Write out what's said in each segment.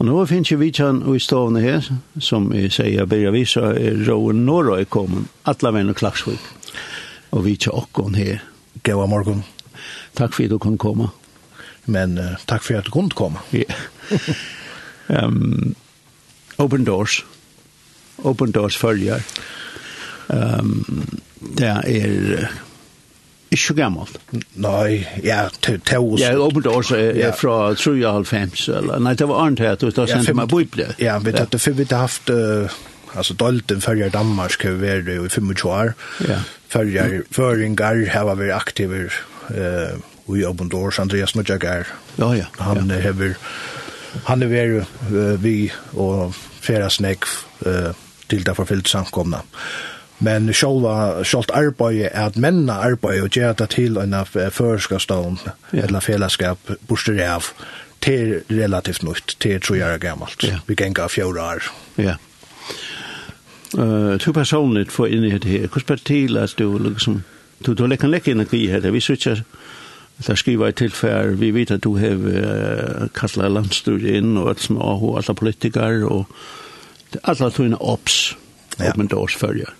Og nå finnes jeg vidtjen i stovene her, som jeg sier bør vi, så er Råen Norøy kommet, alle venn og klagsvik. Og vidtjen åkken her. Gåa morgen. Takk for at du kunne komme. Men uh, takk for at du kunne komme. Ja. Yeah. um, open Doors. Open Doors følger. Um, det er... Uh, Ikke så gammelt? Nei, ja, til oss. Ja, åpent år er fra 3,5, eller? Nei, det var annet her, du har sendt meg bible. Ja, vi tatt det før vi har haft, altså Dolten før Danmark har vært i 25 år. Ja. Før jeg føringer har vært aktive i åpent år, Andreas Mutjak er. Ja, ja. Han har han er vært vi og flere snakk til det forfylt samkomna. Ja Men själva sjálvt arbeiði er at menna arbeiði og gera det til en av førskastånd ja. eller fellesskap borster av til relativt nytt, til tror jeg er gammalt. Ja. Vi gengar fjorda år. Ja. Uh, to personligt får inn i det her. Hvordan spør til at du liksom, du, du kan legge energi her, vi switcher Det skriver i tilfær, vi vet at du har uh, kastet landstudiet inn, og alt som er alle politikere, og alle togene opps, ja. åpenbart årsfølger.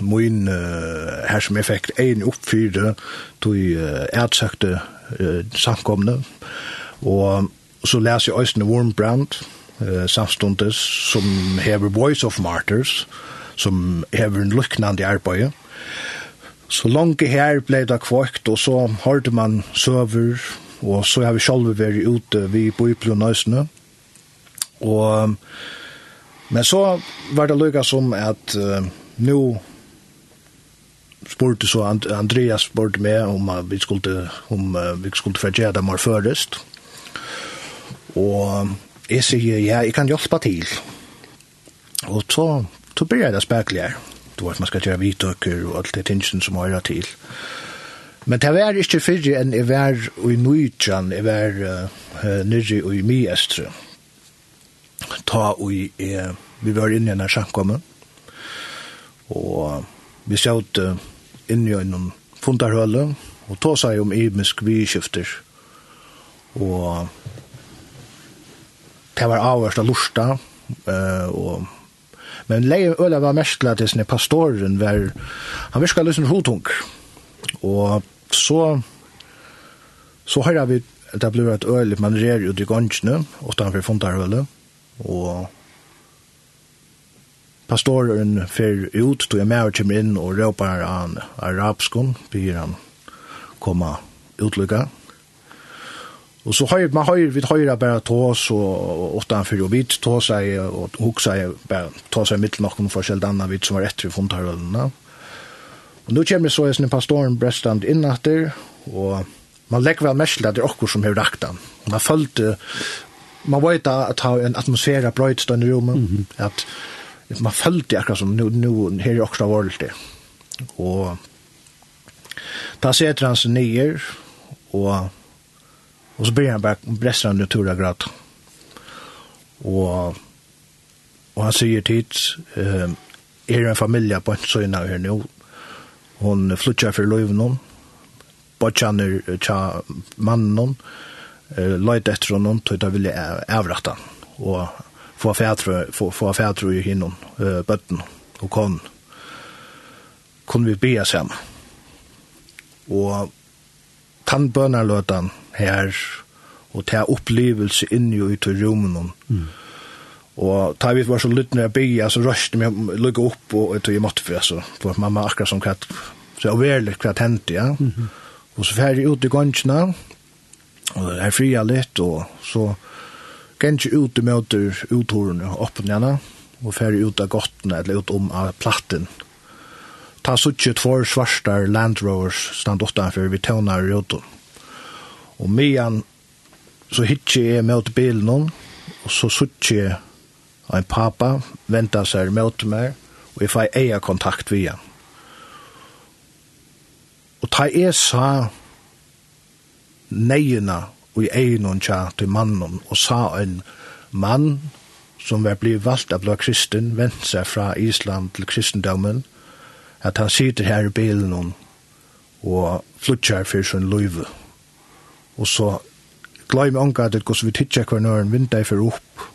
min uh, her som jeg fikk en oppfyrde til uh, ertsøkte uh, samkomne. Og så leser jeg Øystein Wormbrand, uh, samstundes, som hever Voice of Martyrs, som hever en lukknande arbeid. Så langt her ble det kvøkt og så hørte man søver, og så har vi selv vært ute vi på Yplundøysene. Og, men så var det lykka som at uh, nå spurte så And Andreas spurte meg om uh, vi skulle om uh, vi skulle förgera dem var først. Og jeg sier, ja, jeg kan hjelpe til. Og så så blir jeg det spekelig her. Du vet, man skal gjøre hvitøkker og alt det tingene som har til. Men det var ikke fyrre enn jeg var i Nujjan, jeg var uh, nyrri i Miestre. Ta og uh, vi var inne i denne sjankommen, og vi sjått uh, inn i en fundarhøle, og ta seg om imisk vidskifter. Og det var avhørst av lorsta, uh, og Men leie Øla var mest til at det er pastoren var, han virka litt som hotung. Og så, så har vi, det ble et øl, man rer ut i gansjene, og da har vi og pastoren fer ut, tog jeg med og kommer inn og råper han arabskon, blir han komma utlykka. Og så har man har vi höra bara tås og åtta för fyrir og vidt tås seg og huksa seg bare tås mitt mittel noen forskjell anna vidt som var rätt i fontarhølene. och nu kommer så jeg pastoren brestand in efter och man lägger väl mest där också som har rakt han. Man följde man vet att ha en atmosfär av stående i rommet, at man følte akkurat som nu, nu her i Åksta det. Og da setter han seg nyer, og, og så begynner han bare brester han natura grad. Og, og han sier tid, eh, er en familie på en søgna her nå, hon flyttar for løyvnån, bortjaner tja mannen, eh, løyt etter honom, tog da vilja avratta. Og få fætre, få, få fætre i hinnom, eh bøtten og kon, kon vi be sammen. Og tannbønarløtan her, og ta opplevelse inni i ut i rommen. Mm. Og ta vi var så lytt når jeg be, så røste jeg lukket opp og ut i måtte for, så for mamma akkurat som katt så jeg kvart hent, ja. Mm -hmm. Og så fer jeg ut i gansjene, og er fria litt, og så gengje ut i møter uthårene oppen gjerne, og færre ut av gottene, eller ut om av platten. Ta suttje två svarsta Land Rovers stand utanför vi tånar i utom. Og mian så hitje jeg møte bilen hon, og så suttje en pappa venta seg møte meg, og jeg fai eia kontakt via. Og ta jeg sa neina og i egnon tja til mannen og sa en mann som var blitt valgt av blå kristen, vent seg fra Island til kristendommen, at han sitter her i bilen og flytter for sin løyve. Og så gløy med ånga at gos vi tidsja hver nøren vinter for opp,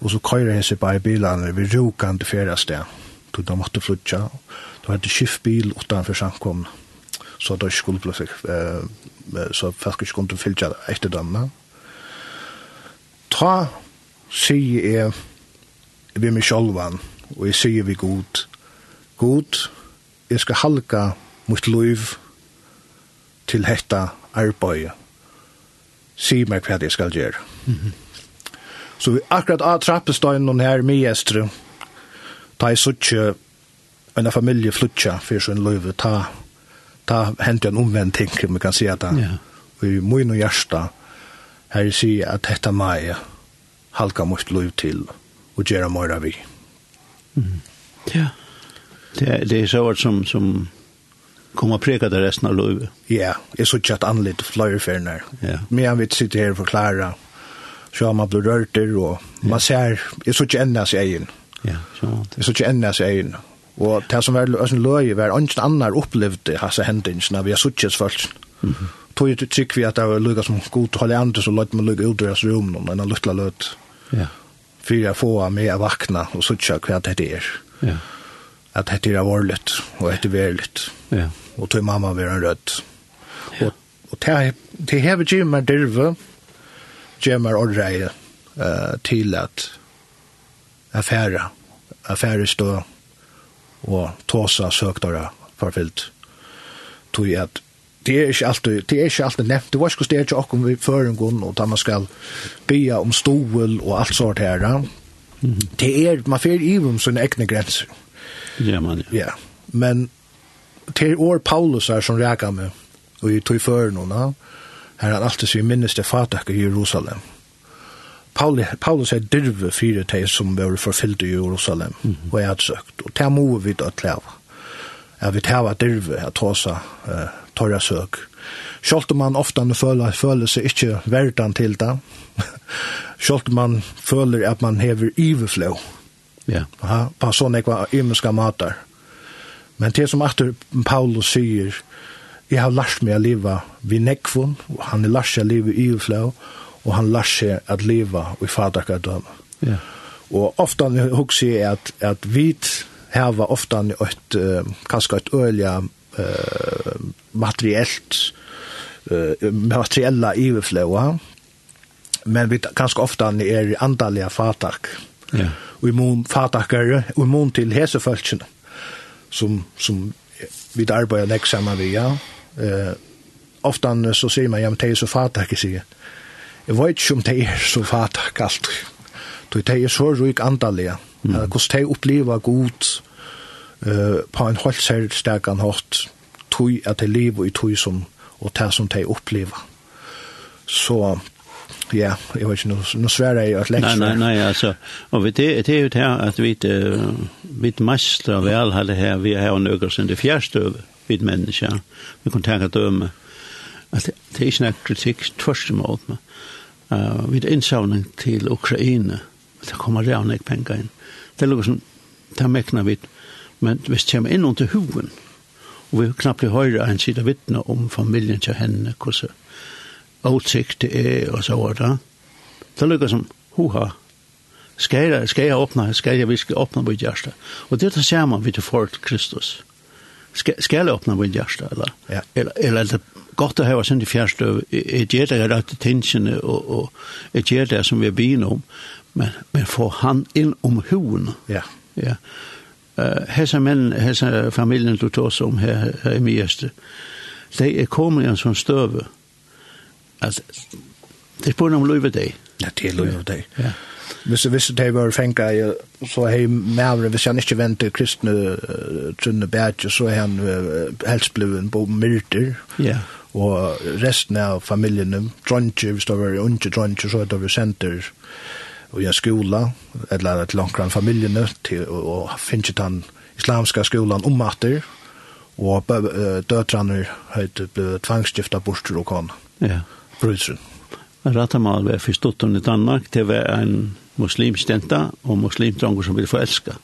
og så køyre hese bare i bilen vi rokande sted, tog da måtte flytja, da hadde skiftbil utanfor samkomne så det skulle bli seg, så folk ikke kunne fylgja etter denne. Ta, sier jeg, vi meg sjálvan og jeg sier vi god, god, jeg skal halka mot loiv til hetta arbeid, sier meg hva jeg skal gjøre. Mm -hmm. Så vi akkurat av trappestøynen her med gjestre, ta i suttje, en familie flutja, for sånn loiv, ta ta hendte en omvendt ting, om vi kan si at det, og i min og hjärsta, her sier at dette meg halka mot lov til, og gjøre mer av vi. Mm. Ja, det, det er så som, som kommer preka det resten av livet. Ja, jeg så ikke at anlitt fløyeferdene. Ja. Men jeg vil sitte her og forklare, så har man blitt rørt der, og man ser, jeg så ikke enda seg egen. Ja, så. Jeg så ikke enda seg egen. Ja Og det som var en løy, var ønsken annar opplevde hasa hendingsna vi har suttjes følelsen. Mm -hmm. Tog trykk vi at det var lukka som god holde andre så løyte man lukka ut i deres rom, og en lukla løt. Ja. Fyrir jeg få av meg vakna og suttja hva det er. Ja. At det er varligt og det er verligt. Ja. Og tog mamma var en rødt. Ja. Og, og det, det hever gymmer dirve meg ordreie uh, til at affæra affæra stå og tåsa søkdara farfyllt. Tog at det er ikke alltid, det er ikke alltid nevnt, det var ikke stedet ikke om vi føringen, og da man skal bya om stol og alt sånt her. Mm -hmm. Det er, man fer i om sine egne grenser. Ja, man, ja. ja. Men til år Paulus er som reka med, og i tog noen, her han alltid sier minnes det fatak i Jerusalem. Mm Paulus, Paulus er dyrve fyrir teg som var forfyllt i Jerusalem mm -hmm. og er søkt. Og det må vi da tleva. Jeg vil hava dyrve at tåsa uh, torra søk. Sjølt om man ofta føler, føler seg ikke verdan til det. Sjølt om man føler at man hever iveflå. Ja. Yeah. På sånne ekva imenska matar. Men det som etter Paulus sier, jeg har lært meg å leve vid nekvun, og han har lært seg å leve i iverflå, og han lär seg att leva i fadarka. Ja. Og ofta hugsa jag at, at vi här var ofta et, uh, kanskje et öliga uh, materiellt uh, materiella överflöa men vi ganska ofta är er i andaliga. Ja. og i mån fatakare og i mån til hesefølsene som, som vi arbeider nek samman vi, ja. Uh, ofta så sier man, ja, men det er så fatak i jeg vet ikke om det er så fatak alt. Det er så ryk andalega. Mm. Hvordan de opplever god uh, på en holdt særlig sterkan hårdt tog at det lever i tog som og det som de opplever. Så ja, jeg vet ikke, nå sverre jeg at lekser. Nei, nei, nei, altså, og det, det er jo det her at vi, uh, vi mestrar vel her, vi har en økkelsen til fjærstøve, vi mennesker, vi kan tenke døme. At det, det er ikke noe kritikk tvørst imot men uh, vid innsavning til Ukraina. Det kommer redan ikke penger inn. Det er noe som det mekna vidt. men hvis det kommer inn under hoven, og vi knappt blir høyre en sida vittne om familien til henne, hvordan utsikt det er, og så var det. Det er noe som, hoha, skal jeg, skal jeg åpne, skal jeg, vi skal åpne vårt hjerte. Og det er det samme vi til for Kristus. Skal, skal jeg åpne vårt hjerte, eller, ja. eller, eller, eller godt å ha sin i fjærstøv, jeg gjør det rett tingene, og, og jeg gjør det som vi er begynne om, men, men få han inn om hon. Ja. Ja. Uh, hessa menn, hessa familien du tås om her, her i Mieste, de er kommet i en sånn støve, at det er på noen løyve deg. Ja, det er løyve deg. Ja. Hvis hvis det var fänka så hej mer hvis jag ikke venter kristne trunne bättre så han helst blevet en bo myrter. Ja og resten av familjen, dronje, hvis det var unge dronje, så hadde vi senter i en skola, eller et langt grann familjene, til, og, og finnes ikke den islamska skolan omatter, og døtrene høyt ble tvangsgifta borster og kan. Ja. Brudsen. Rata mal var forstått i Danmark, det var en muslimstenta og muslimdranger som ville forelska.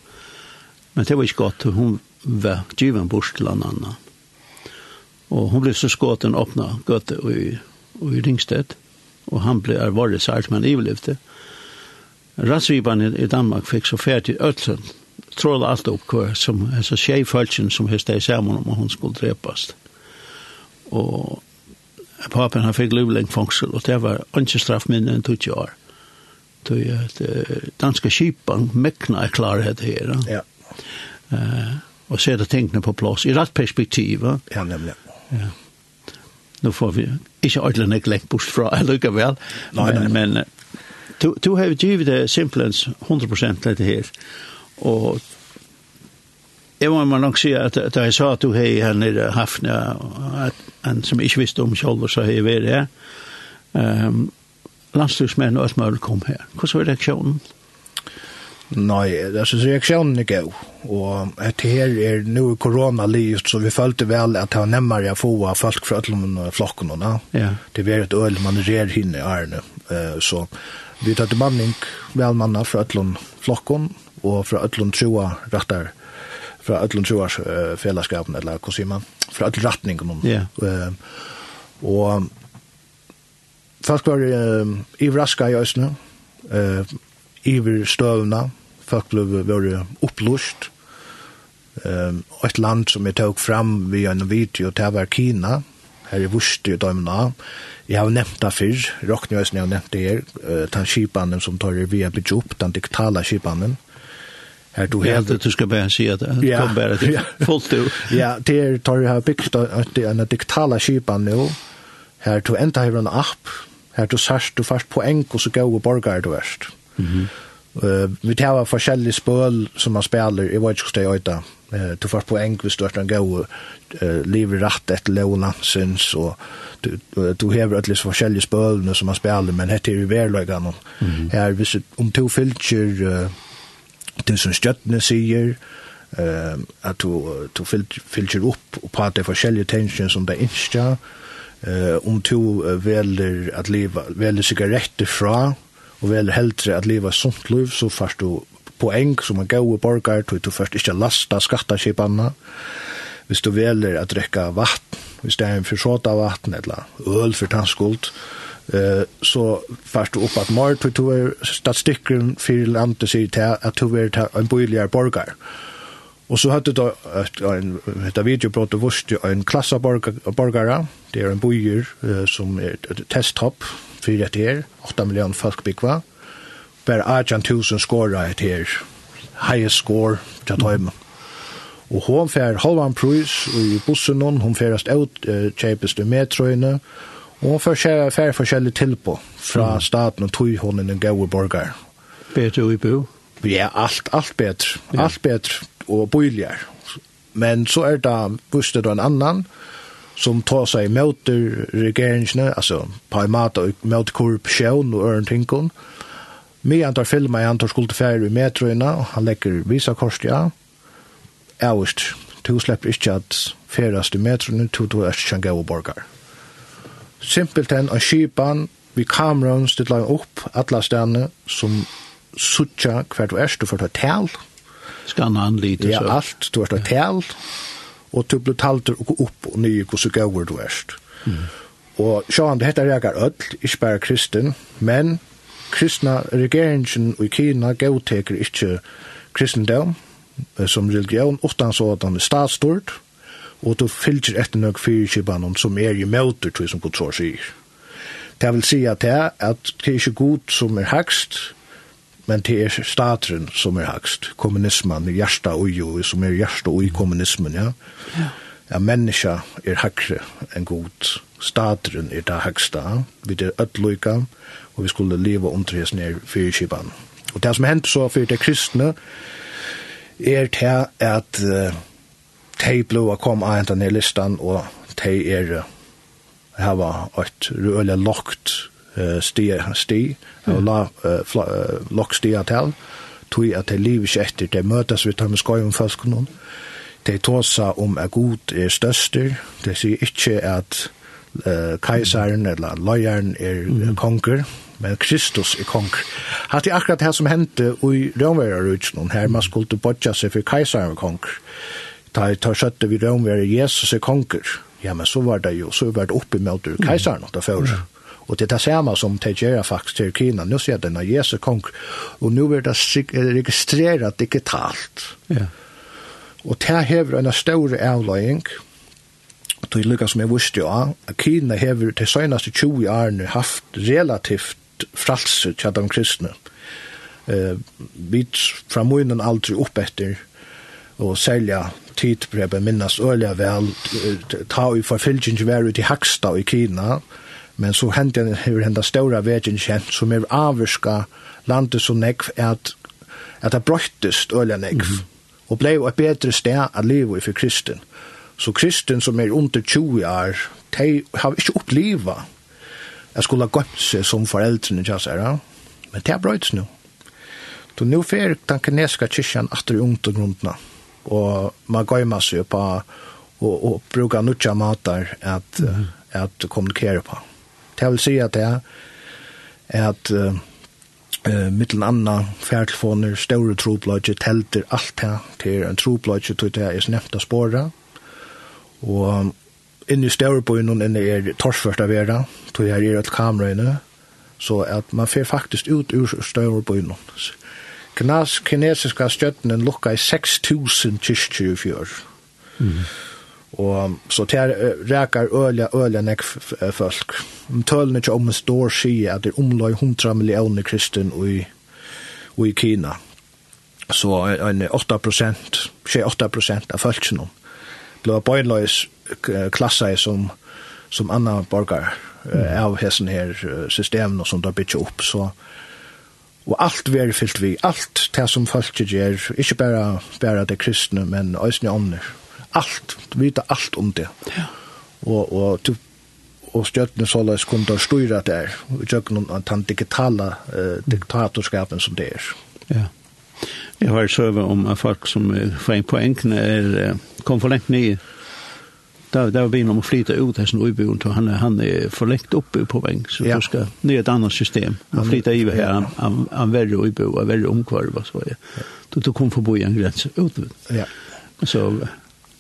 Men det var ikke godt, hun var given bort til en annen. Og hun ble så skåten åpna gøte i, i Ringstedt, og han ble alvorlig sært, men ivelivte. Rassviban i, i Danmark fikk så ferdig øtlen, Tråd alt opp hver, som hessa tjei følelsen som hesta i sammen om hun skulle drepast. Og papen han fikk livlengt fangsel, og det var ikke straff mindre enn 20 år. Tog at danske skipan mekna er klarhet her. Ja. Uh, og ser det tingene på plass i rett perspektiv. Ja, nemlig. Ja Ja. Nu får vi ikke ordentlig nek lengt bort fra, jeg vel. Nei, nei. Men, men du har givet det simpelens 100% dette her. Og jeg må man nok si at da jeg sa at du har her nede hafne, at en som ikke visste om selv, så har jeg vært her. Um, Landstyrsmenn og alt mulig kom her. Hvordan var reaksjonen? Ja Nei, det så reaksjonen er god, og et her er nå koronalivet, så vi følte vel at det var nemmere å få folk fra alle flokkene, da. Ja. Det var et øl man rer hinne i ærene, så vi tar til manning velmanna fra alle flokkene, og fra alle troa rattar, fra alle troa fellesskapen, eller hva sier man, fra alle retningene. Ja. Og folk var iverraska i øsene, iver støvna, folk ble vært opplust. Um, et land som jeg tok fram via en video, til var Kina, her i Vusti og Dømna. Jeg har nevnt det før, Rokkne jeg har nevnt det her, uh, den skipanen som tar via bygge opp, den diktala skipanen. Her du helt... Ja, du skal bare si at det ja, kom bare til fullt ut. ja, det er tar jeg har byggt en digitale skipan nå, her du enda har en app, her du sørst, du først poeng, og så gå borgar du verst. Mm -hmm. uh, vi tar forskjellige spøl som man spiller, jeg vet ikke hvordan jeg øyta. Uh, du får poeng hvis du er en god uh, livet rett etter lovlandsens, og du, uh, du hever et litt forskjellige spølene som man spiller, men hette er i verløygene. Mm -hmm. Her, hvis om to fylker, uh, det som støttene sier, uh, at du du filter upp och på de olika tensioner som det er insta Uh, om du väljer at leva väljer sigaretter fra og vel heldre at leva sunt liv, så først du poeng som en gode borgar, tog du først ikke lasta skattaskipanna, hvis du veler at drekka vatten, hvis det er en forsåta vatten, eller øl for tannskuld, eh, så fast du upp att mer, tog du er statistikken landet sier till att du är en boiligere borgar. Och så hade det ett en ett video på det vurst en klassa borgare, det är en bojer som är testhopp, fyrir et her, 8 million folk byggva, bare 18.000 skåra et her, heie skår til tøymen. Og hon fer halvan prus i bussen hon, hon ferast ut uh, kjeipest i metrøyne, og hon fer, fer forskjellig tilpå fra staten og tog hon en gode borgar. Betre i bo? Ja, alt, alt betre. Ja. Alt betre og bøyligere. Men så er det, visste du en annan, som tar seg mot regeringene, altså på en måte mot korrupsjon og ørentinkene. Vi antar filmer jeg antar skulle fære i metroina, og han legger visa kors, ja. Øverst, du slipper ikke at færes i metroina, du du er ikke en gøy borger. Simpelt enn av kipan, vi kameran stiller opp alle stedene som suttja hvert du erst, du får ta tal. Skanna anlitet. Ja, alt, du får ta tal. Ja og du blir talt og opp og nye hvordan gauer du er. Mm. Og sjåan, det heter reager ødel, ikke bare kristen, men kristna regeringen i Kina gauteker ikke kristendom som religion, utan så at han er statsstort, og du fylgjer etter nok fyrkjibanen som er i møter, tror jeg som Guds så sier. Det vil si at det er at det er ikke god som er hakst, men det er statren som er hakst, kommunismen, er hjärsta og ui, som er hjärsta og kommunismen, ja. Ja, ja menneska er hakre enn god, statren er det haksta, vi er ödloika, og vi skulle leva omtres ned fyrkipan. Og det som hendt så fyrir det kristne, er det at uh, de blå kom av hentan i listan, og de er hava et røle lokt stia sti, og la lok stia tal, tui at det livet ikke etter, det møtes vi tar med skoj om folk noen. Det tåsa om er god er størster, det sier ikke at uh, kaisaren eller løyeren er mm. konger, men Kristus er konger. Hatt det akkurat det som hendte i Rønverarutsen, her man skulle bodja seg for kaisaren er konger. Da jeg tar skjøtte vi Rønverar Jesus er konger. Ja, men så var det jo, så var det oppe med kajsaren, da før. Mm Og det er det samme som de gjør faktisk til Kina. Nå ser denne Jesu kong, og nå blir det registreret digitalt. Ja. Og det hever en større avløying, og det er lykkes som jeg visste jo, at Kina hever til søgneste 20 årene haft relativt fralse til de kristne. Uh, vi fra munnen aldri opp etter, og selja tidbrevet minnes øyelig vel, ta i forfylgjeng være ut i Hakstad i Kina, og Men så hendte det hur hända stora vägen känt som är avviska landet så nekv at, at det brøttest öliga nekv. Mm. og blev et bedre sted att leva i for kristen. Så kristen som er under 20 år, de har ikke uppleva jag skulle ha gått seg som foreldrene, jag säger, ja. men det er bröts nu. Så nu får den kineska kyrkan att det är ungt och grundna. Och man går seg på och, och brukar nutja matar at, mm. at kommunikere på. Det vil si at det er at uh, mittel anna fjertelfoner, store troblodje, telter, alt det til en troblodje, tog det er snemt å spåre. Og inne i store byen, inne er torsførst av vera, tog jeg er et kamera inne, så at man fer faktisk ut ur store byen. Knas, kinesiska støtten lukka i 6.000 kyrkjer i fjør. Mm. Og så ter rækar ølja ølja nek folk. Tølene ikke om en stor skie at det er omløy 100 millioner kristen i, i Kina. Så en 8 prosent, 8 prosent av folkene blev bøynløys klassa som, som anna borgar mm. av hessen her systemen og som det har byggt opp. Så, og alt vi er fyllt vi, alt det som folk gjør, ikke bare, bare det kristne, men også ånder. Mm du vita allt om det. Ja. Og, og, du og stjøttene så løs kunne da styre det er, og gjøkken om den digitale eh, diktatorskapen som det er. Ja. Jeg har søve om at folk som får en poeng er, kom for lengt nye. Da, da var vi om å flyte ut her som uiboen, og han, han er for lengt oppe på poeng, så ja. du skal ned et annet system. Han flyter i her, han, han, han verre uibo, han verre omkvarv, så ja. Du, du kom forbi en grense ut. Ja. Så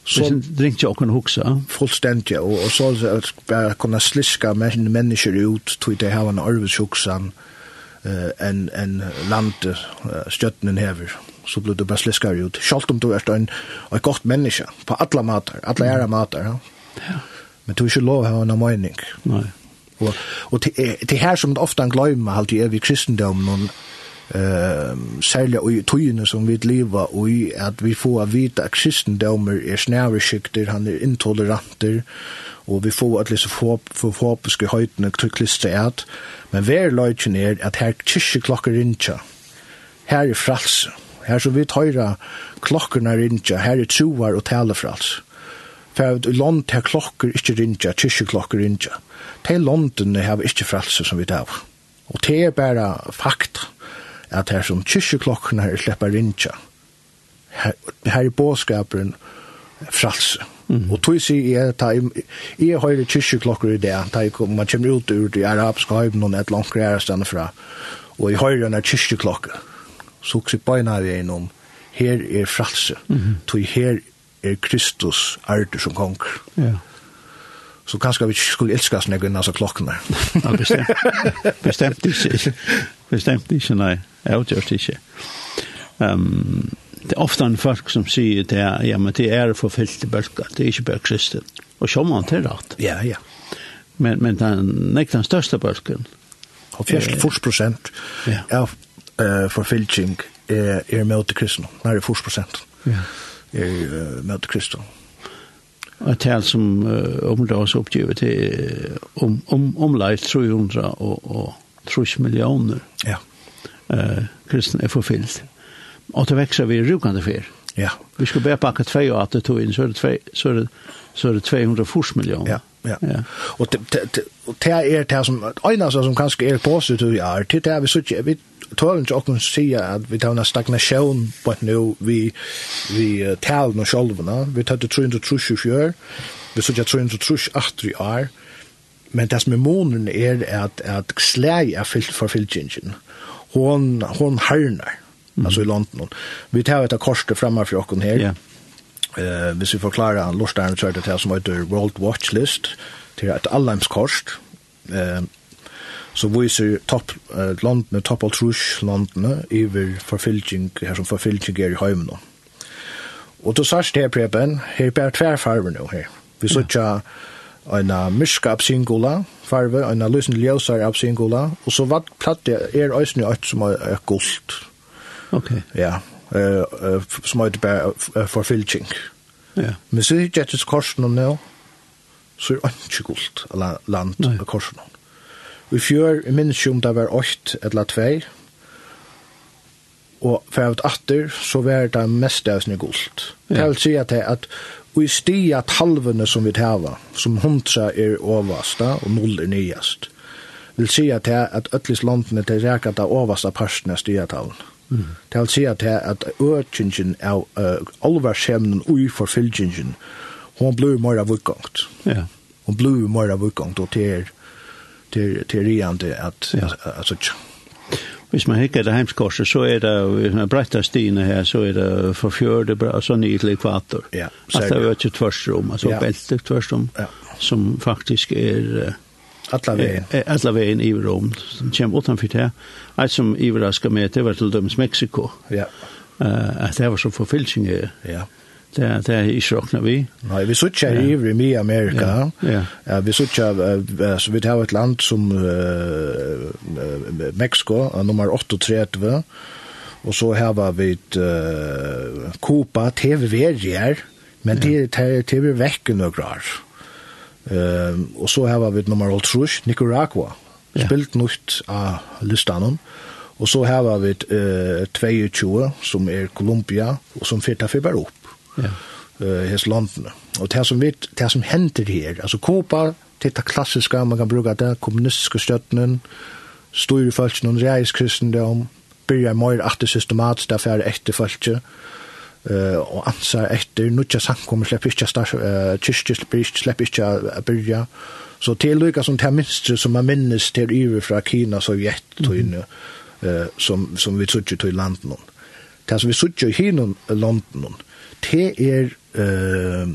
Så ringt jag kan huxa. Fullständigt ja. Och så att bara kunna sliska med människor ut till det här en arbetshuxan eh en en land stöttnen häver. Så blir det bara sliska ut. Schalt om du är en en gott människa på alla matar, alla era matar. Ja. ja. Men du skulle lov ha en mening. Nej. Och och det här som ofta glömmer halt ju är vi kristendomen og eh sälja og tøyene som vi lever og i at vi får vita vite at är er skikter han er intoleranter, og vi får at lese forhåpiske höjden och kliste at, men hver är att här her kyrkjeklokker innskja, här är frals. Här så vi tøyra klokkerne innskja, her er troar og frals For att land her klokker ikke rinja, kyrkjeklokker rinja. till landene har vi inte frals som vi tar. Og det er bare fakta at her som kyrkjeklokkene her slipper rinja. Her, her er båskaperen fralse. Mm. Og tog sier jeg, ta, jeg har kyrkjeklokker i det, ta, man kommer ut ur det arabiske høyden og et langt greier stedet fra, og jeg har en kyrkjeklokke. Så jeg beina vi innom, her er fralse, mm. tog her er Kristus arter som konger. Ja. Så kanskje vi skulle elska oss når vi klokkene. Ja, bestemt. bestemt ikke. Bestemt ikke, nei. Jeg utgjørs ikke. Um, det er ofte en folk som sier det, ja, men det er forfylt i bølger, det er ikke bare kristen. Og så må han til rett. Ja, ja. Men, men den, nek den største bølgen. Og fjerst, fors prosent ja. av uh, forfyllting er, er med til kristen. Nær er fors prosent. Ja. Er uh, med til kristen. Og et tal som uh, omdrags oppgivet til om, om, om omleit 300 og, og trus millioner ja. eh, kristne er forfyllt. Og det vekser vi rukande fyr. Ja. Vi skal bare pakke 2 og at det tog inn, så er det, tvei, så er det, så er det 240 millioner. Ja. Ja. ja. Og det, det, det er det som, øyne som kanskje er positivt ja, er, det vi sier, vi tålen ikke åkken sier at vi tar en stagnasjon på et nå, vi, vi talen og sjolvene, vi tar det 330 fjør, vi sier 330 i er, men det som er månen er at, at slæg er fyllt for fylkingen. Hon, hon herner, mm. altså i London. Vi tar et korset fremme for oss her. Yeah. Eh, hvis vi forklarer han, Lorstein kjørte det som heter World Watch List, til et allemskorset. Eh, så viser topp, eh, landene, topp og trus landene, iver forfylking, her som forfylking er i høymen nå. Og du sørst her, Preben, her er bare tverfarver nå her. Vi sørst ja. Yeah en myska absingula, farve, en lysende ljøsar absingula, og så vart platt er øysen i øyt som er gult. Ok. Ja, uh, uh, som er bare uh, forfylking. Ja. Men så er det ikke korsen nå, så er det ikke gult, eller land av korsen. Vi fjør, jeg minns jo om det var åkt eller tvei, og for at atter, så var det mest av gult. Ja. Det vil si at, at og i stia talvene som vi tava, som hundra er overasta og null er nyast. Vil sia til at ötlis landene til reka da overasta parsten av stia talvene. Mm. Det vil sia til at økingen av uh, alvarskjemnen ui forfylgingen, hon blir mer av utgangt. Ja. Hon blir mer av utgangt, og til til til riande at ja. altså Hvis man hikker det heimskorset, så er det hvis man bretta stiene her, så er det for fjørde, bra- så ny til ekvator. Ja, at det er jo ikke tversrom, altså ja. belte tversrom, ja. som faktisk er... Alla vägen. Alla vägen i Rom. Som kommer utanför det här. Allt som överraskar mig, det var till döms Mexiko. Ja. Uh, att det var så förfylsning. Ja. Det, det er ikke råkna vi. Nei, vi sitter her ja. i mye Amerika. Ja. Ja. ja vi sitter her, altså, vi har et land som uh, uh, Mexico, nummer 38, og så har vi et uh, Copa TV-verier, men det er TV-vekken og grar. Uh, og så har vi et nummer 8, Nicaragua, spilt nytt av listanen. Og så har vi et uh, 22, som er Colombia, og som fyrt her fyrbar opp ja. uh, hes landene. Og det som, vet, det som hender her, altså Kopa, det er klassiska, man kan bruke det, kommunistiske støttenen, store følelsen om reiskristendom, byrja mer atter systematisk, derfor er etter følelse, uh, og ansar etter, nutja samkommer, slipper ikke uh, kyrkje, slipper ikke å byrja, så til lykka som det minste som man minnes til yver fra Kina, Sovjet, tøyne, mm. uh, som, som vi suttet til landen. Det som vi suttet i hinon landen, det er uh,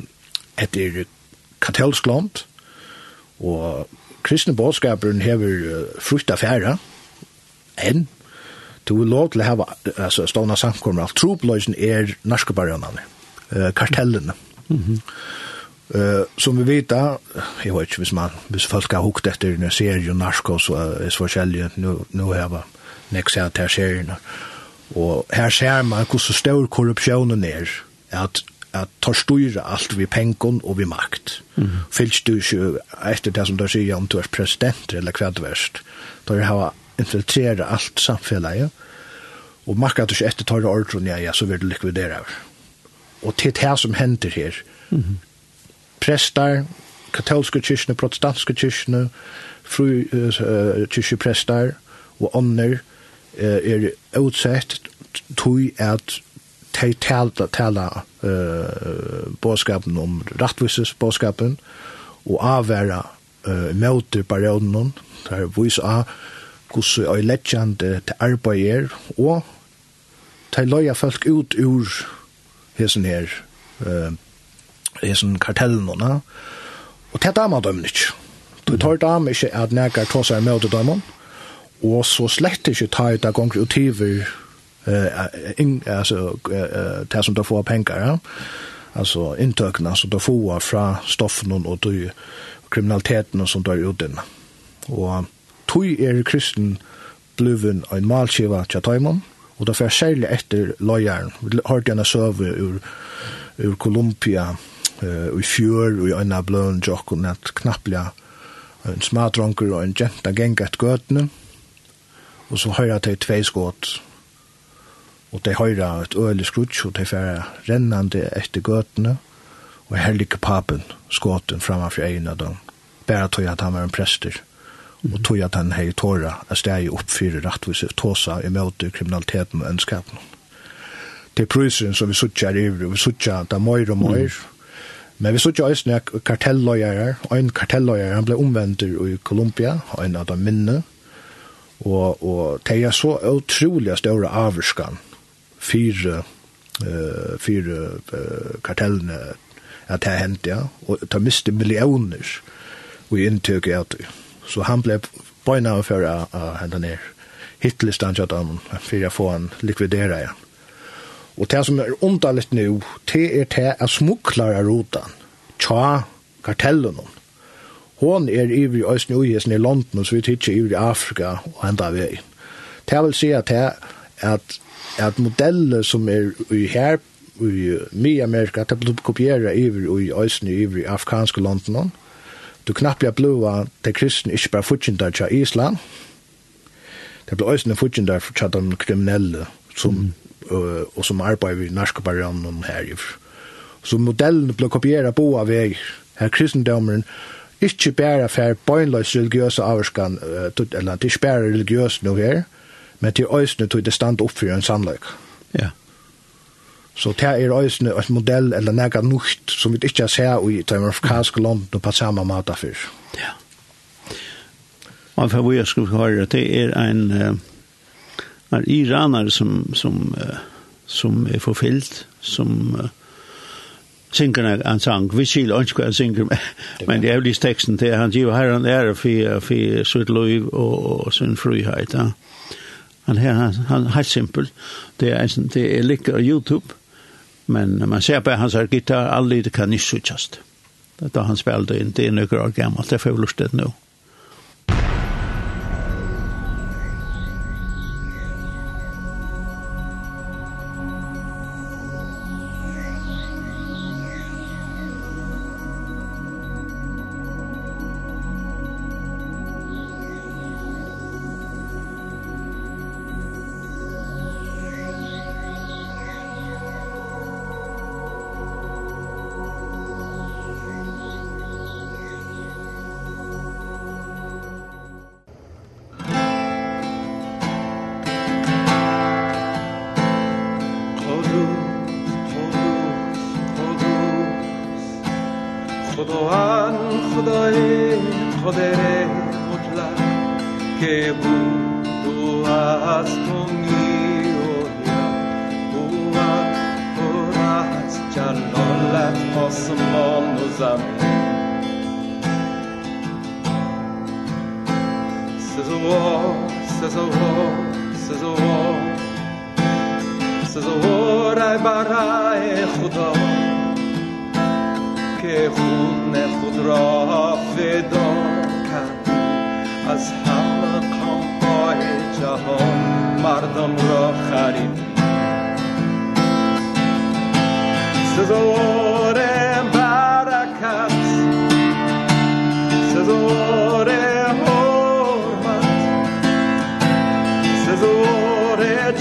et er katolsk land, og kristne bådskaperen hever uh, frukt affæra, enn du vil lov til å hava altså, stående samkommer alt tropløysen er norske narkobarionene, uh, kartellene. Mm -hmm. Uh, som vi vet, jeg vet ikke hvis, man, hvis folk har hukt etter en serie narkos og uh, er forskjellige, nå har jeg nekst jeg til seriene. Og her ser man hvordan stor korrupsjonen er, at at tar styra alt vi pengon og vi makt. Mm. Fylst du ikke etter det som du sier om du er president eller hva du erst. Da er hava infiltrera alt samfellet, ja. Og makka du ikke etter tar ordren, ja, ja, så vil du likvidera. Og til det som hender her, mm. prestar, katolske kyrkene, protestanske kyrkene, fru uh, kyrkjeprestar og ånder uh, er utsett tog at de tala taler uh, bådskapen om rettvises bådskapen, og avvære uh, møter perioden, der vis av hvordan jeg lettjende til arbeider, og de løyer folk ut ur hesen her, uh, hesen kartellen, og det dama dem ikke. Du tar dem ikke at nækker tåser møter dem, og så slett ikke tar det gonger ut til in alltså det som då får pengar ja? alltså intökna så då får fra stoffen och då kriminaliteten och sånt där uten. Och tui er kristen bluven ein malskiva tja og då fyrir særlig etter lojaren. Vi den henne ur, ur Kolumbia, eh i fjør, og i øyna bløn jokken, at knapplega en smadronker og en jenta gengat gøtene, og så høyra til tvei skått, og de høyra et øyelig skrutsj, og de færa rennande etter gøtene, og her ligger papen, skåten, framfor egna dem. Bæra tog at han var en prester, og tog at han hei tåra, at steg er oppfyrir rattvise tåsa i møte kriminaliteten og ønskapen. Det er prøyseren som vi suttja er ivrig, vi suttja da møyr og møyr, mm. men vi suttja eisne kartelløyere, en kartelløyere, han ble omvendt i Kolumbia, en av dem minne, og, og det er så utrolig større avvurskan, fire, uh, fire uh, kartellene at det hendte, ja, og ta miste millioner i inntøk i at Så han ble bøyna for å uh, hente ned. Hitler stand kjatt han for å få han likvidera igjen. Og det som er underligt nu, det er det at smuklare rotan, tja kartellen hon. Hon er ivrig øyne ugesen i London, så vi tidsje ivrig i Afrika og enda vei. Det vil si at det at at modeller som er i her i Mid-Amerika, det blir kopieret iver i Øysen i i afghanske London. Du knapp jeg blua til kristne ikke bare fortjent der til Island. Det blir Øysen fortjent der til de kriminelle som, mm. uh, og som arbeider i narkobarionen her. Så modellen blir kopieret på av vei. Her kristendommeren ikke bare for bøgnløs religiøse avskan, uh, eller ikke bare religiøs noe her, men til øysene tog det stand opp for en sannløk. Ja. Så det er øysene et modell eller nega nukt som vi ikke ser i de amerikanske landene på samme måte før. Ja. Og for hva jeg skulle høre, det er en, en iraner som, som, som er forfyllt, som synger en sang. Vi sier ikke hva en synger, men det er jo lyst teksten til han giver herren ære for, for sitt liv og, og sin frihet. Ja. Han her han, han helt simpel. Det er en det er like YouTube. Men man ser på hans gitar, alle det kan ikke suchast. Det han spelade in, det är några år gammalt, det får jag lustigt nu.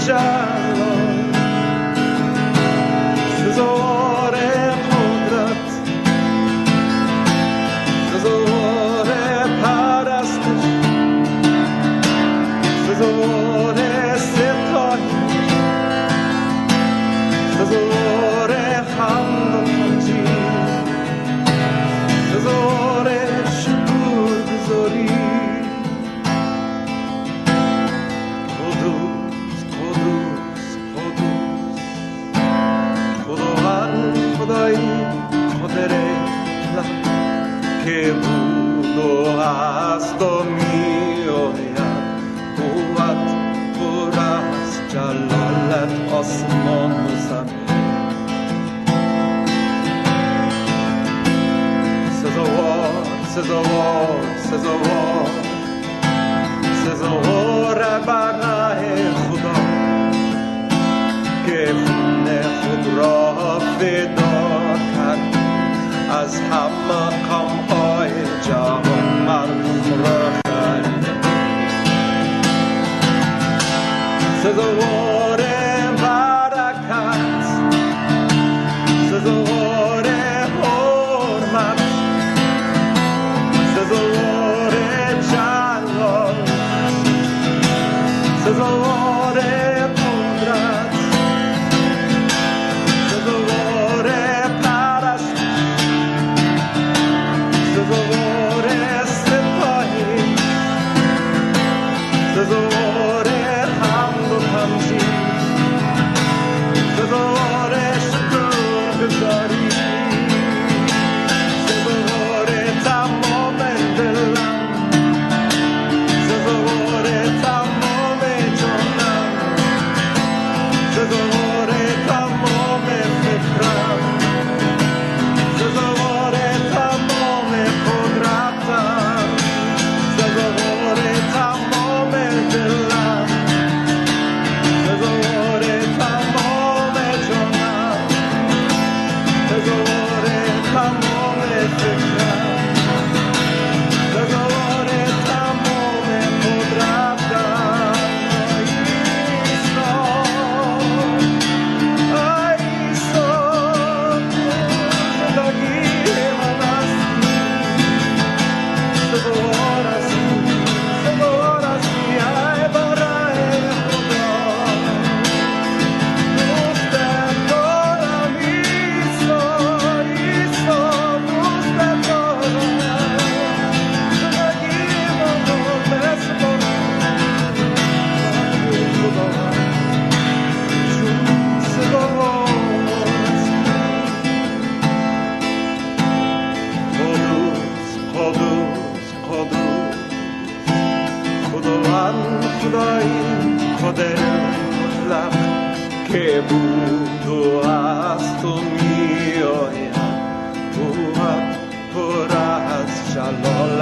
child آسمان و زمین سزاوار سزاوار سزاوار سزاوار برنه خدا که خون خود را فدا کرد از همه قام های جهان مردم را خرید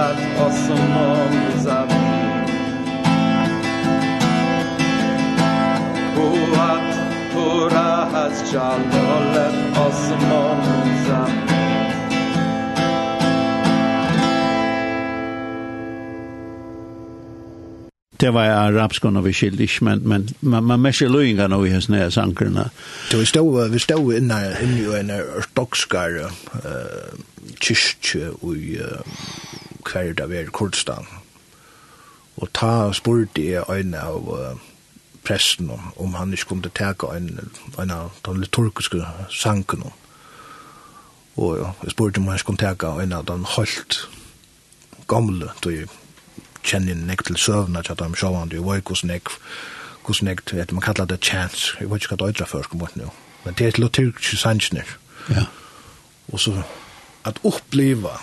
that awesome always I've Kuat pura has jalolet awesome always I've det var arabskon og vi skilte ikke, men, men man, man mest er løynga nå i hans nede sankrene. Vi stod, vi stod inne, inne i en ortodokskar uh, kyrkje i uh, hver det var i Kurdistan. Og ta spurte jeg øyne av uh, pressen om han ikke kunne teka øyne, øyne av den liturgiske sanken. Og ja, jeg spurte om han ikke kunne teka øyne av den holdt gamle, då jeg kjenner nek til søvnene, at de sjåvande, jeg var hvordan jeg, hvordan vet man kallar det chance, jeg vet ikke hva det øyne før, men det er liturgiske sanken. Ja. Og så, at oppleva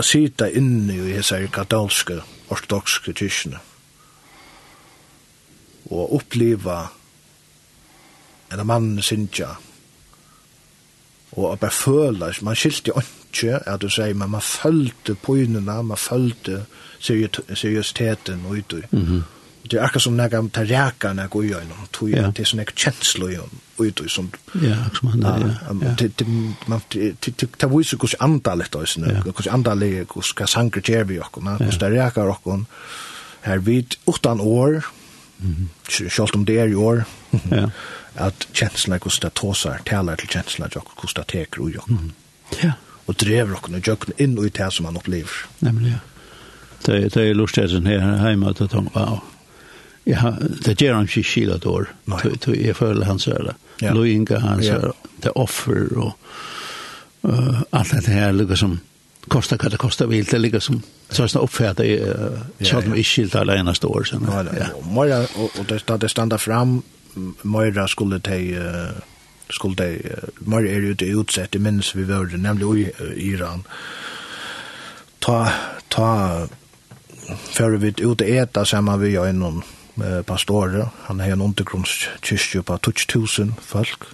å sitte inne i disse katolske, ortodokske kyrkene og oppleva en mann sinja og bare føle, man skilte ikke at du sier, men man følte poinene, man følte seriøsiteten og ut. Mm -hmm det är akkurat som när jag tar räkar när jag går igenom. Tog jag till sådana kjenslo i ut och. Ja, som han er, ja. Det man det det ju kus antalet då sen. Kus antalet kus ska sanker ger vi och man kus där räkar och här vid utan år. Mhm. Om det är i år. Ja. Att känslorna kus där tåsar, talar till känslorna och kus där teker och. Ja. Och drev och nu jökna in och i det som man upplever. Nämligen. Det det lustigt att den här hemma att de, wow, Ja, det gjør han ikke skil et år. Jeg føler han sier det. Løyinga han sier det offer og uh, alt det her ligger som kostar hva det kostar vil, det ligger som så sånn oppfærdar i uh, så sånn vi ikke skilt alle eneste år. Ja, ja. Møyra, og da det standa fram, Møyra skulle te skulle de, Møyra er det utsett, det minnes vi var nemlig i Iran. Ta, ta, för vi ut äta eta vi og noen pastorer, han har en undergrundskyrkje på 2000 folk,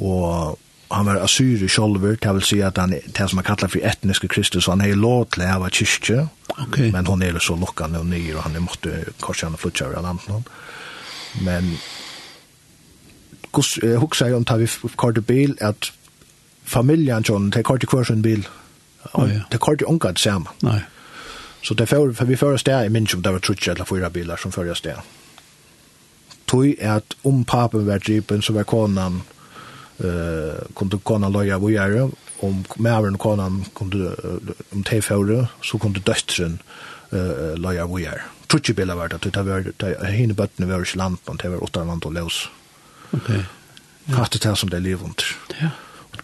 og han var asyri sjolver, det vil si at han, det som han kallar for etniske kristus, han har lov til å ha kyrkje, okay. men hon er så lukkande og nyr, og han er måtte korsjane flutja over landet. noen. Men jeg husker jeg om tar vi kort bil, at familien, John, det er kort i hver sin bil, det er kort i unga det samme. Nei. Så det för för vi förra steg i minns om det var trutcha eller fyra bilar som förra steg. Tui är att om papen var gripen så var konan eh kunde konan loja vad om mären konan kunde om te förra så kunde döttren eh loja vad gör. Trutcha bilar var det det var det hinner botten var land lampan det var åtta land och lös. Okej. Okay. Ja. Hattet här som det lever under. Ja.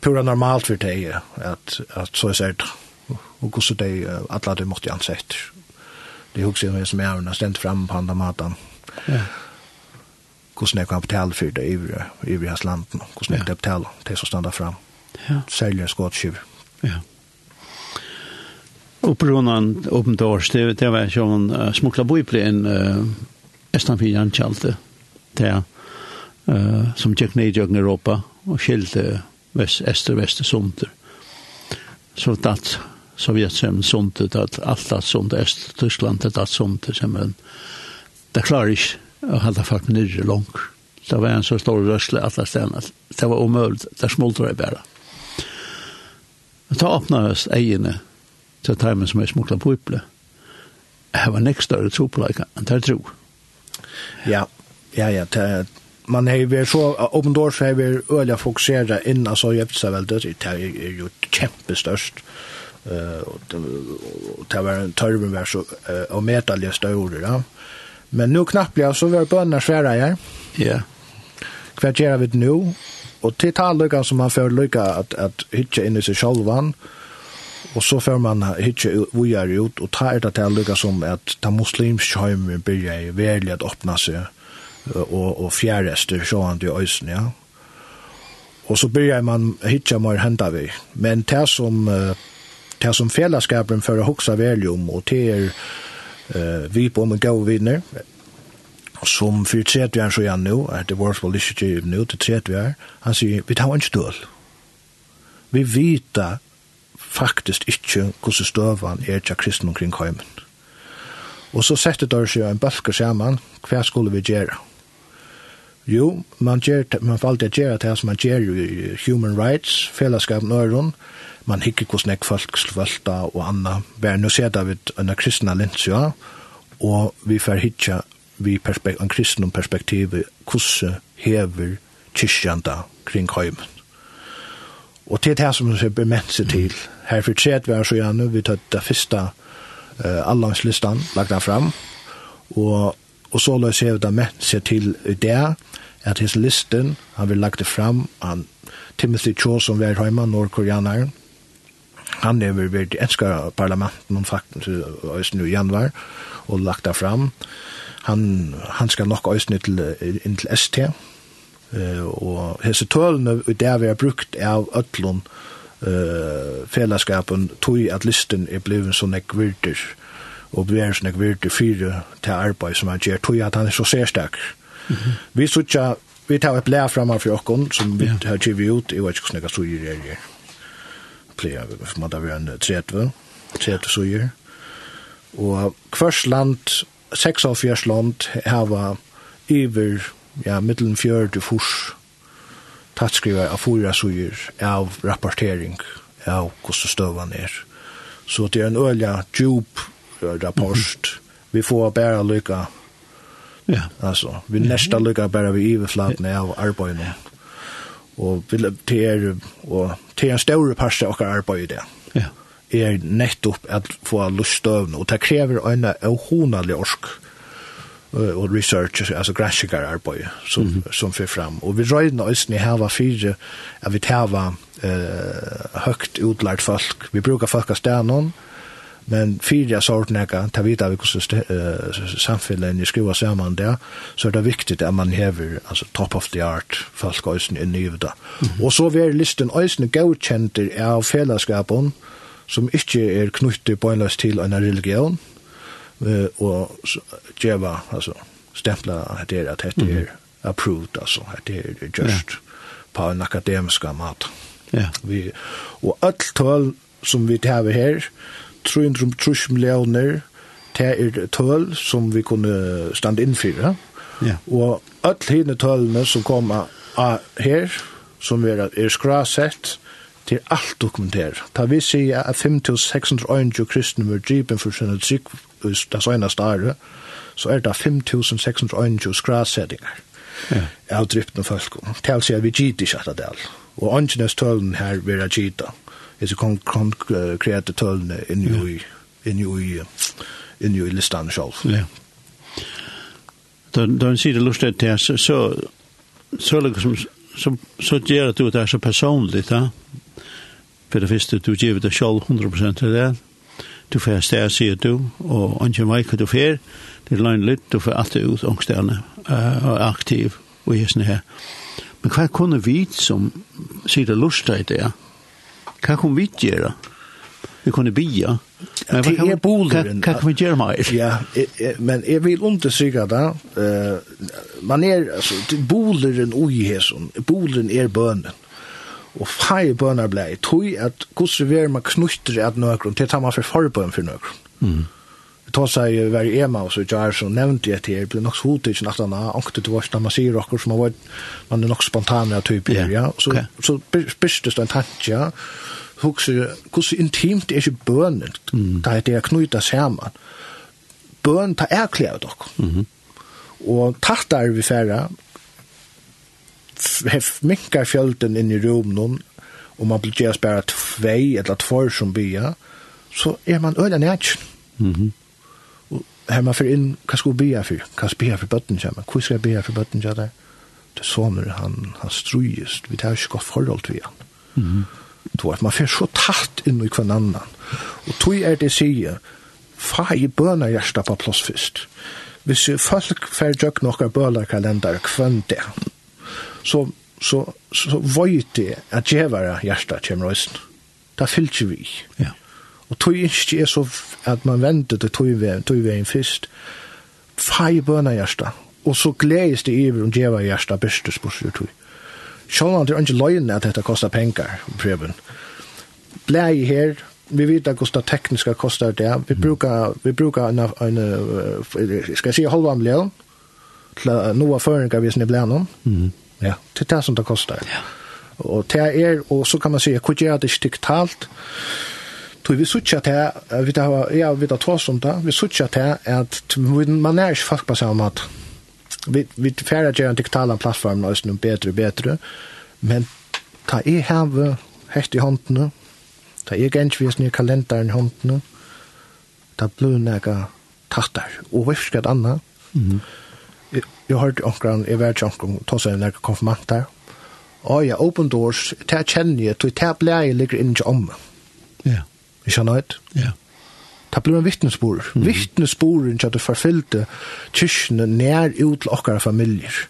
Pura normalt för det att, att så är det og hvordan de, alle de måtte ansett. Det er også som er avgjørende stendt frem på andre maten. Ja. Hvordan jeg kan betale for det i hans landen, hvordan jeg kan betale til som stender frem. Ja. Særlig skåtskiv. Ja. Og på grunn av åpent års, det, det var ikke om uh, smukla boi ble en uh, Estanfin Jankjalte, det uh, som tjekk ned i Europa og skilte vest, ester, vest, somter. Så datt Sovjet som sundet, at alt er sundet, Øst-Tyskland er alt som men det klarer ikke å holde folk nyrre langt. Det var en så stor røsle alle stedene. Det var omöjligt. det smuldret bare. Ta åpnet oss egene til timen som er smukla på ypple. Det var nekst større tropleika enn det tro. Ja, ja, ja, det man har vi så open doors har vi öliga fokusera in alltså jag vet så väl det är ju kämpestörst. Eh det var en tørven var så och metalliga større da. Men nu knapplig så var bønner svära her. Ja. Kvar gjør vi nu? och till tal talløkken som man får lykke att att hitje in i sig sjølven, Och så får man hitje vujar ut, och ta det till talløkken som att ta muslimsk hjemme begynner veldig at åpne och och og så han i ösen ja. Och så börjar man hitcha mer hända vi. Men det som uh, det som fällskapen för att huxa väl om och det är eh, vi på med god vinner som for tredje vi är så igjen nå att det var så lite nu till tredje vi är han sier vi tar en stål vi vita faktisk ikke hvordan støvan er til kristne omkring heimen. Og så setter det seg en bølger sammen, hva skulle vi gjøre? Jo, man, ger, man får alltid gjøre det som man gjør i human rights, fellowship øren, man hikker hvordan jeg folk svølta og anna. Bare nå ser det vidt en kristna linsja, og vi får hitja vi perspekt, en kristnum perspektiv hvordan hever kyrkjanda kring heimen. Og til det som vi bemett seg til, her for tredje var så gjerne, vi tar det første uh, allandslistan, lagt den fram, og Og så løs jeg det med seg til det, at hans listen, han vil lagt det fram, han, Timothy Cho som var hjemme, nordkoreaneren, han er vel vært i enska parlamenten om faktisk øysen i januar, og lagt det fram. Han, han skal nok øysen til, inn til ST, uh, og hese tølene der vi har brukt av øtlån uh, fellesskapen tog at listen er blevet sånn ekvirter, og vi er snakk virt i fire til arbeid som han gjør, tog at han er så særstak. Mm -hmm. Vi sutja, vi tar et blæ framme for okken, som vi yeah. har givet ut, jeg vet ikke hvordan jeg så gjør det her. Pleier, for man tar vi en 30, 30 så gjør. Og hvers land, 46 land, hava iver, ja, middelen fjør til furs, tattskriver av fyra suger av rapportering av hvordan støvan er. Så det er en øyla djup rapport. Vi får bara lycka. Ja. Alltså, vi nästa lycka bara vi överflatt när av arbeten. Ja. Och vi ter och ter en stor pasta och det Ja. Är nettopp att få lustövn och det kräver en ohonadlig orsk och research alltså grashikar arbete som mm -hmm. som för fram och vi röjde oss ni här var fyra att vi tar var eh högt utlagt folk vi brukar folk att stanna men fyrir jeg sort nekka, ta vita vi hvordan uh, samfunnet skriver sammen der, så er det viktig at man hever altså, top of the art folk øysen i nyvda. Mm -hmm. Og så vil listen øysen gaukjenter av fellesskapen som ikke er knyttet bøgnløst til en religion, uh, og djeva, altså stempla at det er at dette er approved, altså at det er just yeah. på en akademisk mat. Ja. Yeah. Vi, og alt tål som vi tar her, 300 millioner det er tøl som vi kunne stande innfyre. Ja. Og alle hine tølene som kommer av her, som er, er skrasett, til alt dokumentert. Da vi sier at 5.621 kristne var dripen for sin trygg det søgneste året, så er det 5.621 skrasettinger ja. av drypten folk. Det vil si at vi gitt ikke etter det. Og åndsjenes tølen her vil jeg gitt det is kon kon kreate tølne inn i inn i inn i listan sjálv. Ja. Då då ser det lustigt det så så så liksom så så ger det ut det så personligt, ja. För det första du ger det själv 100% till det. Du får stä se du och anke mig du får Det är lite du får allt ut ångstärna eh aktiv och just nu. Men vad kunde vi som ser det lustigt det? Hva kan vi gjøre? Vi kunne bia. Men hva kan, hva, Hva kan vi gjøre mer? Ja, men jeg vil undersøke det. Uh, man er, altså, boleren ui hesson. Boleren er bønnen. Og fei bønner blei. Tøy at hvordan vi er man knutter at nøkron, til tar man for forbøn for nøkron. Mm ta sig var EMA og så jag så nevnt jeg til, blir nok så ikke inte att han ankte till vart man sier rockar som har vært, man er nok spontane av typer yeah. ja så okay. så bist det en tanke ja hugsa hur intimt er ikke bønnen, mm. da er det är knutas samman bön ta erklärt Mm -hmm. og tattar vi færa minkar fjölden inn i rumnum og man blir gjørs bare tvei eller tvor som bya så er man øyla nætjen mm -hmm her man fyrir inn, hva skal vi be for? Hva skal vi be for bøtten kommer? Hva skal jeg be for bøtten kommer? Det er sånn han, han strujest, vi tar ikke godt forhold til han. Mm -hmm. Man fyrir så tatt inn i kvann annan. Og tog er det sige, fa i bøna hjersta på plås fyrst. Hvis folk fyrir jøk nokka bøla kalendar kvann det, så, så, så, så vøyt det at djevara hjärsta kommer røysen. Da fyllt vi. Ja. Og tog ikke er så at man venter til togveien først. Fai bøna hjersta. Og så gledes det iver om djeva hjersta beste spørsmål tog. Sjålan det er ikke løgnet at dette kostar pengar, prøven. Blei her, vi vet at det tekniska kostar det. Vi brukar, vi brukar en, en, en skal jeg si, halvan løgn til noe føringer hvis ni blir noen. Mm. Ja, til det som det kostar. Ja. Og det er, og så kan man si, hvor gjør det ikke digitalt? Ja Tog vi suttja til, vi tar, ja, vi tar tås om det, vi suttja til at man er ikke folk på samme måte. Vi, vi færre gjør en digitala plattform og sånn bedre og bedre, men ta i heve hest i håndene, ta i gensvis nye kalenderen i håndene, ta blir nega tattar, og vi skal anna. Mm -hmm. Jeg hørte omkran, jeg vet ikke omkran, tås om nega konfirmantar, og ja, open doors, ta kjenner jeg, ta blei ligger inni om. Ja. Ikke nøyt? Ja. Det blir en vittnesbord. Mm. Vittnesborden til at du forfyllte kyrkene nær ut til okkara familier.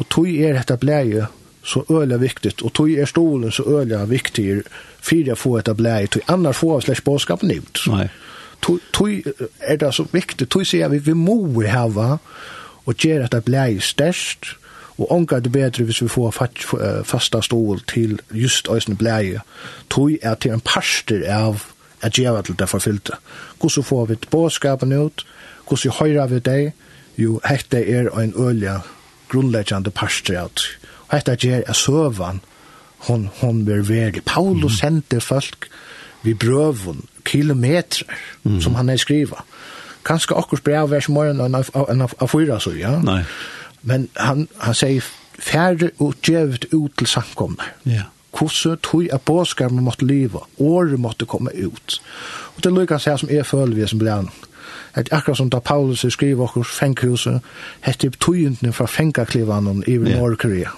Og tog er dette bleie så øyla viktigt, og tog er stolen så øyla viktig for å få dette bleie, tog annars får jeg slags bådskapen ut. Nei. Tog, tog er det så viktig, tog sier vi, vi må hava og gjøre dette bleie størst, og ånga det bedre hvis vi får fasta stol til just øyne bleie, tog er til en parster av at gjøre til det forfyllte. Hvordan får vi båskapen ut? Hvordan høyrer vi det? Jo, hette er en ølja grunnleggjande Og Hette gjør er søvann. Hon, hon blir verdig. Paulus mm. sendte folk vi brøvun kilometrar mm. som han er skriva. Kanskje akkurat brev vers morgen enn av fyra så, ja? Nei. Men han, han sier færre og djevet ut til samkomne. Ja. Yeah kurset, tog at bådskapen måtte liva, året måtte komme ut. Og det lykkes her som er føler vi som blir at akkurat som da Paulus skriver okkur fenghuset, hette tøyendene fra fengaklivanen i yeah. Nordkorea.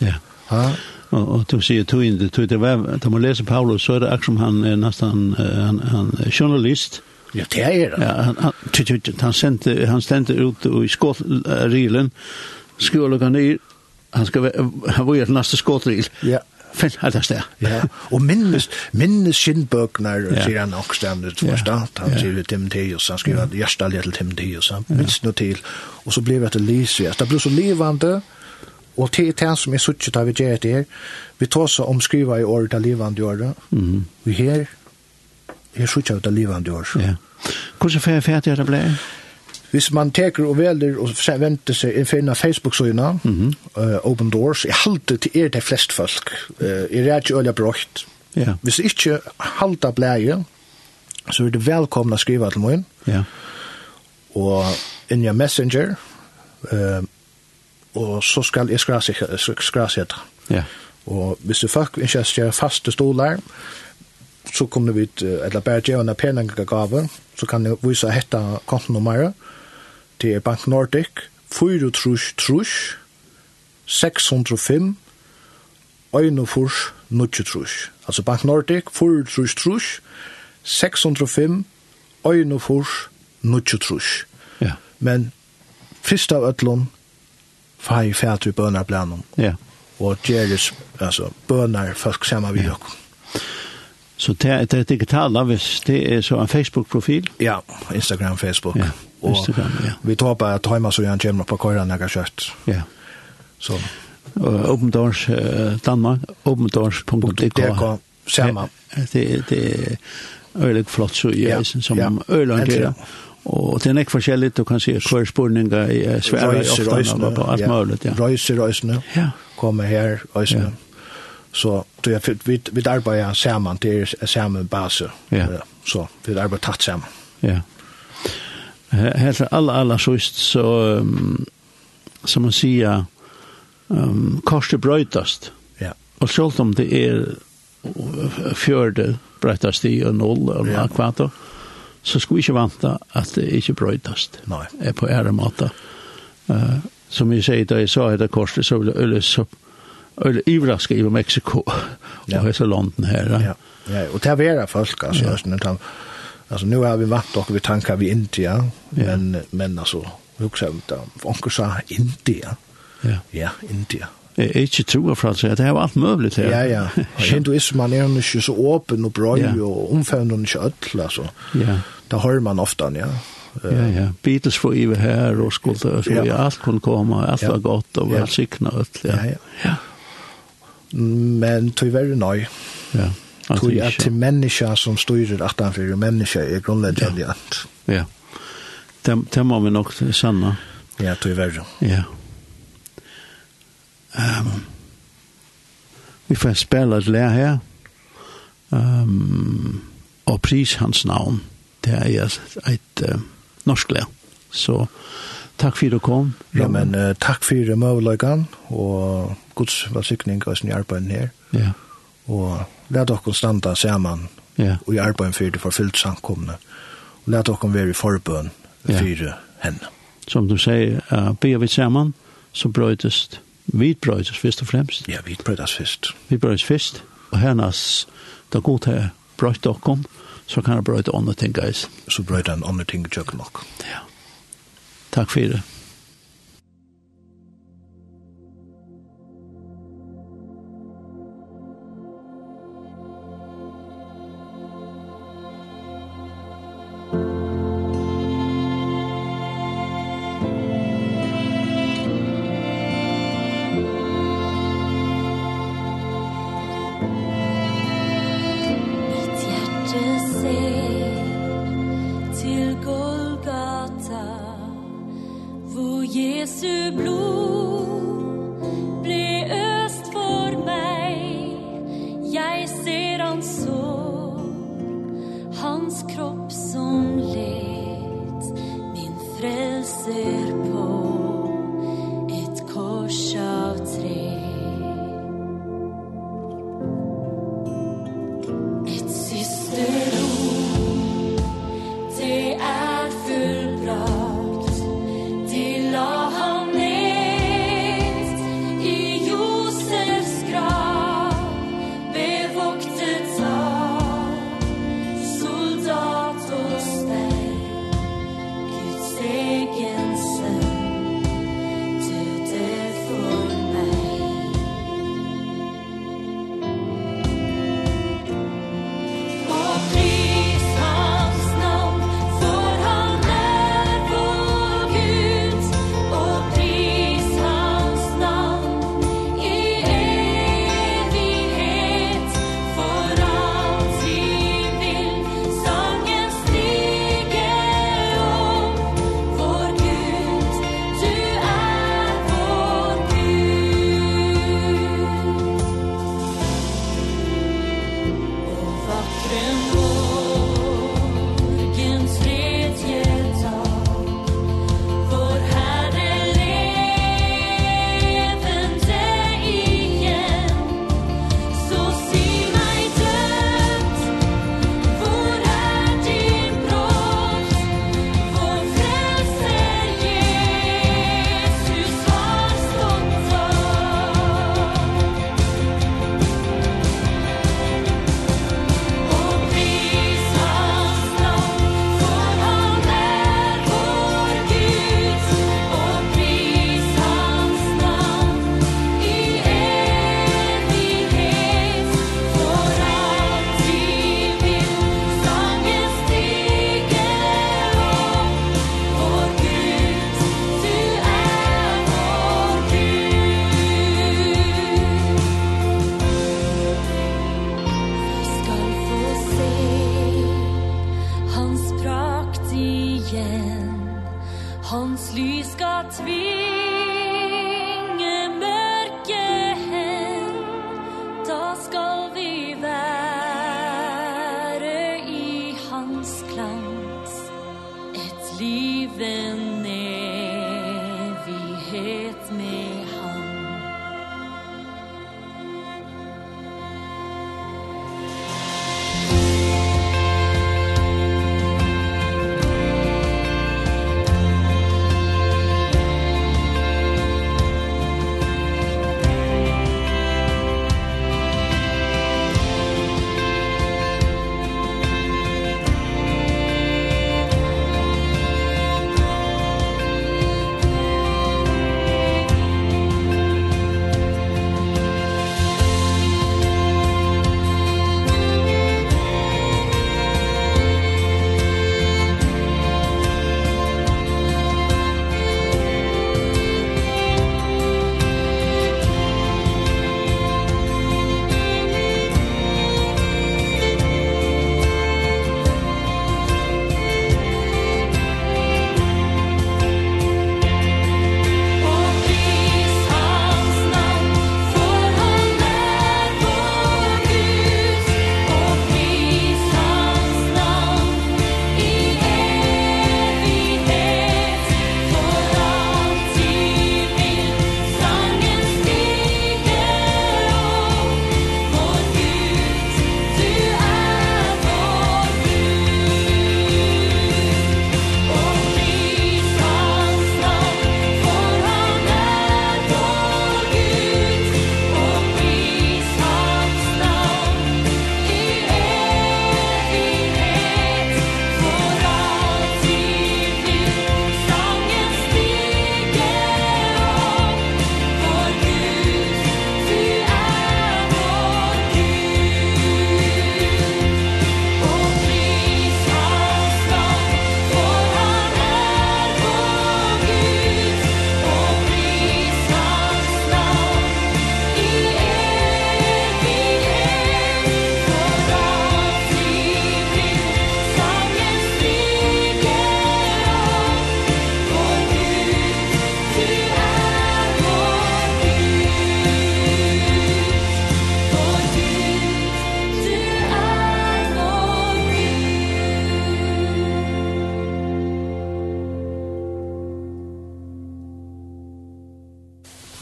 Ja. Ja. Og, og du sier tøyende, tøyende, det var, da man leser Paulus, så er det akkurat som han er nesten, han, han er journalist, Ja, det er det. Ja, han, han, han, sendte, han stendte ut i skålrilen, ned, han skal være, han var jo neste skålril. Ja finn alt det sted. Ja, og minnes, minnes skinnbøkner, ja. sier han også stemmer, det var stat, han ja. sier Timotheus, han skriver ja. hjertelig til Timotheus, han minns noe til, og så blir det til Lysia. Det blir så livande, og til det som er suttet av vi gjør det her, vi tar så om skriva i året av livande året, Mhm. Vi her, her suttet av det livande året. Ja. Hvordan fer jeg ferdig er det ble? Ja. Hvis man teker og velger og venter seg finne Facebook-søgene, mm -hmm. uh, Open Doors, jeg halte til er det flest folk. Uh, jeg er ikke øye brått. Yeah. Hvis ikke halte bleie, så er det velkomne å skrive til meg. Yeah. Og inn i Messenger, uh, og så skal jeg skrasette. Ja. Og hvis du folk ikke skal faste stoler, så kommer vi ut, eller bare gjør en penengegave, så kan jeg vise hette kontonummeret, det er Bank Nordic, 4 trus trus, 605, 41 nutje trus. Altså Bank Nordic, 4 trus trus, 605, 41 nutje trus. Ja. Men fyrst av ötlun, fai fætru bønar blanum. Ja. Og gjeris, altså, bønar folk saman vi okkur. Ja. Så det er digitala, hvis det er så en Facebook-profil? Ja, Instagram, Facebook. Ja. Og vi tar på at heima så gjerne kommer på køyren jeg har kjøtt. Ja. Så. Og Open Doors Danmark, opendoors.dk. Samma. Det, det er øyelig flott så jeg synes som ja. øyelig gjør. Og det er ikke forskjellig, du kan si hver kørspurninger i Sverige ofte, på alt mulig. Ja. Røyser, røysene, ja. kommer her, røysene. Ja. Så du, jag vi vi arbeider arbetar det er samma base. Ja. Så vi arbeider tatt samman. Ja helt alla alla sist så um, som man säger um, korset brötast. Ja. Och så om det är fjörde brötast i och noll och ja. kvarta så skulle vi inte vanta att det inte brötast. Nej. Är på äremata. Uh, som vi säger då jag sa det korset så vill öle så öle ivraska i Mexiko ja. och hela landet här. Ja. Ja, och det är vera folk alltså, ja. Alltså nu har vi vant och vi tankar vi inte ja. Men ja. men alltså huxar ut där onkel sa inte ja. Ja, ja inte. Det är inte tro för att det har allt möjligt här. Ja ja. Hinduism man är ikke så åpen og bra ja. och omfamnar ikke ødel, altså. Ja. Där hører man ofta ja. Ja, ja. Beatles får ju her og skulda så ja. allt kunde komma, allt var gott och var ja. sikna öll. Ja, ja. ja. ja. Men tyvärr nej. Ja. Tror jeg til menneska som styrer at han fyrir menneska er grunnleggjandi ja. at. Ja, det, det må vi nok sanna. Ja, tror jeg verre. Ja. Um, vi får spela et lær her. Um, og pris hans navn. Det er et, et uh, norsk lær. Så takk for du kom. Ja, men uh, takk fyrir møveløygan og gods velsikning og sin arbeid her. Ja og let dere standa sammen ja. og i arbeid for det forfyllt samkomne. Og let dere være i forbøn for yeah. henne. Som du sier, uh, ber vi sammen, så brøytes vi brøytes først og fremst. Ja, vi brøytes først. Vi brøytes først, og hernast, da god her brøyt dere, så kan jeg brøyte andre ting, guys. Så brøyte han andre ting i nok. Ja. Takk for det.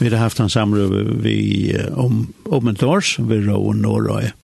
Vi har haft en samråd vi om, om ett års vi Rå och Norröje.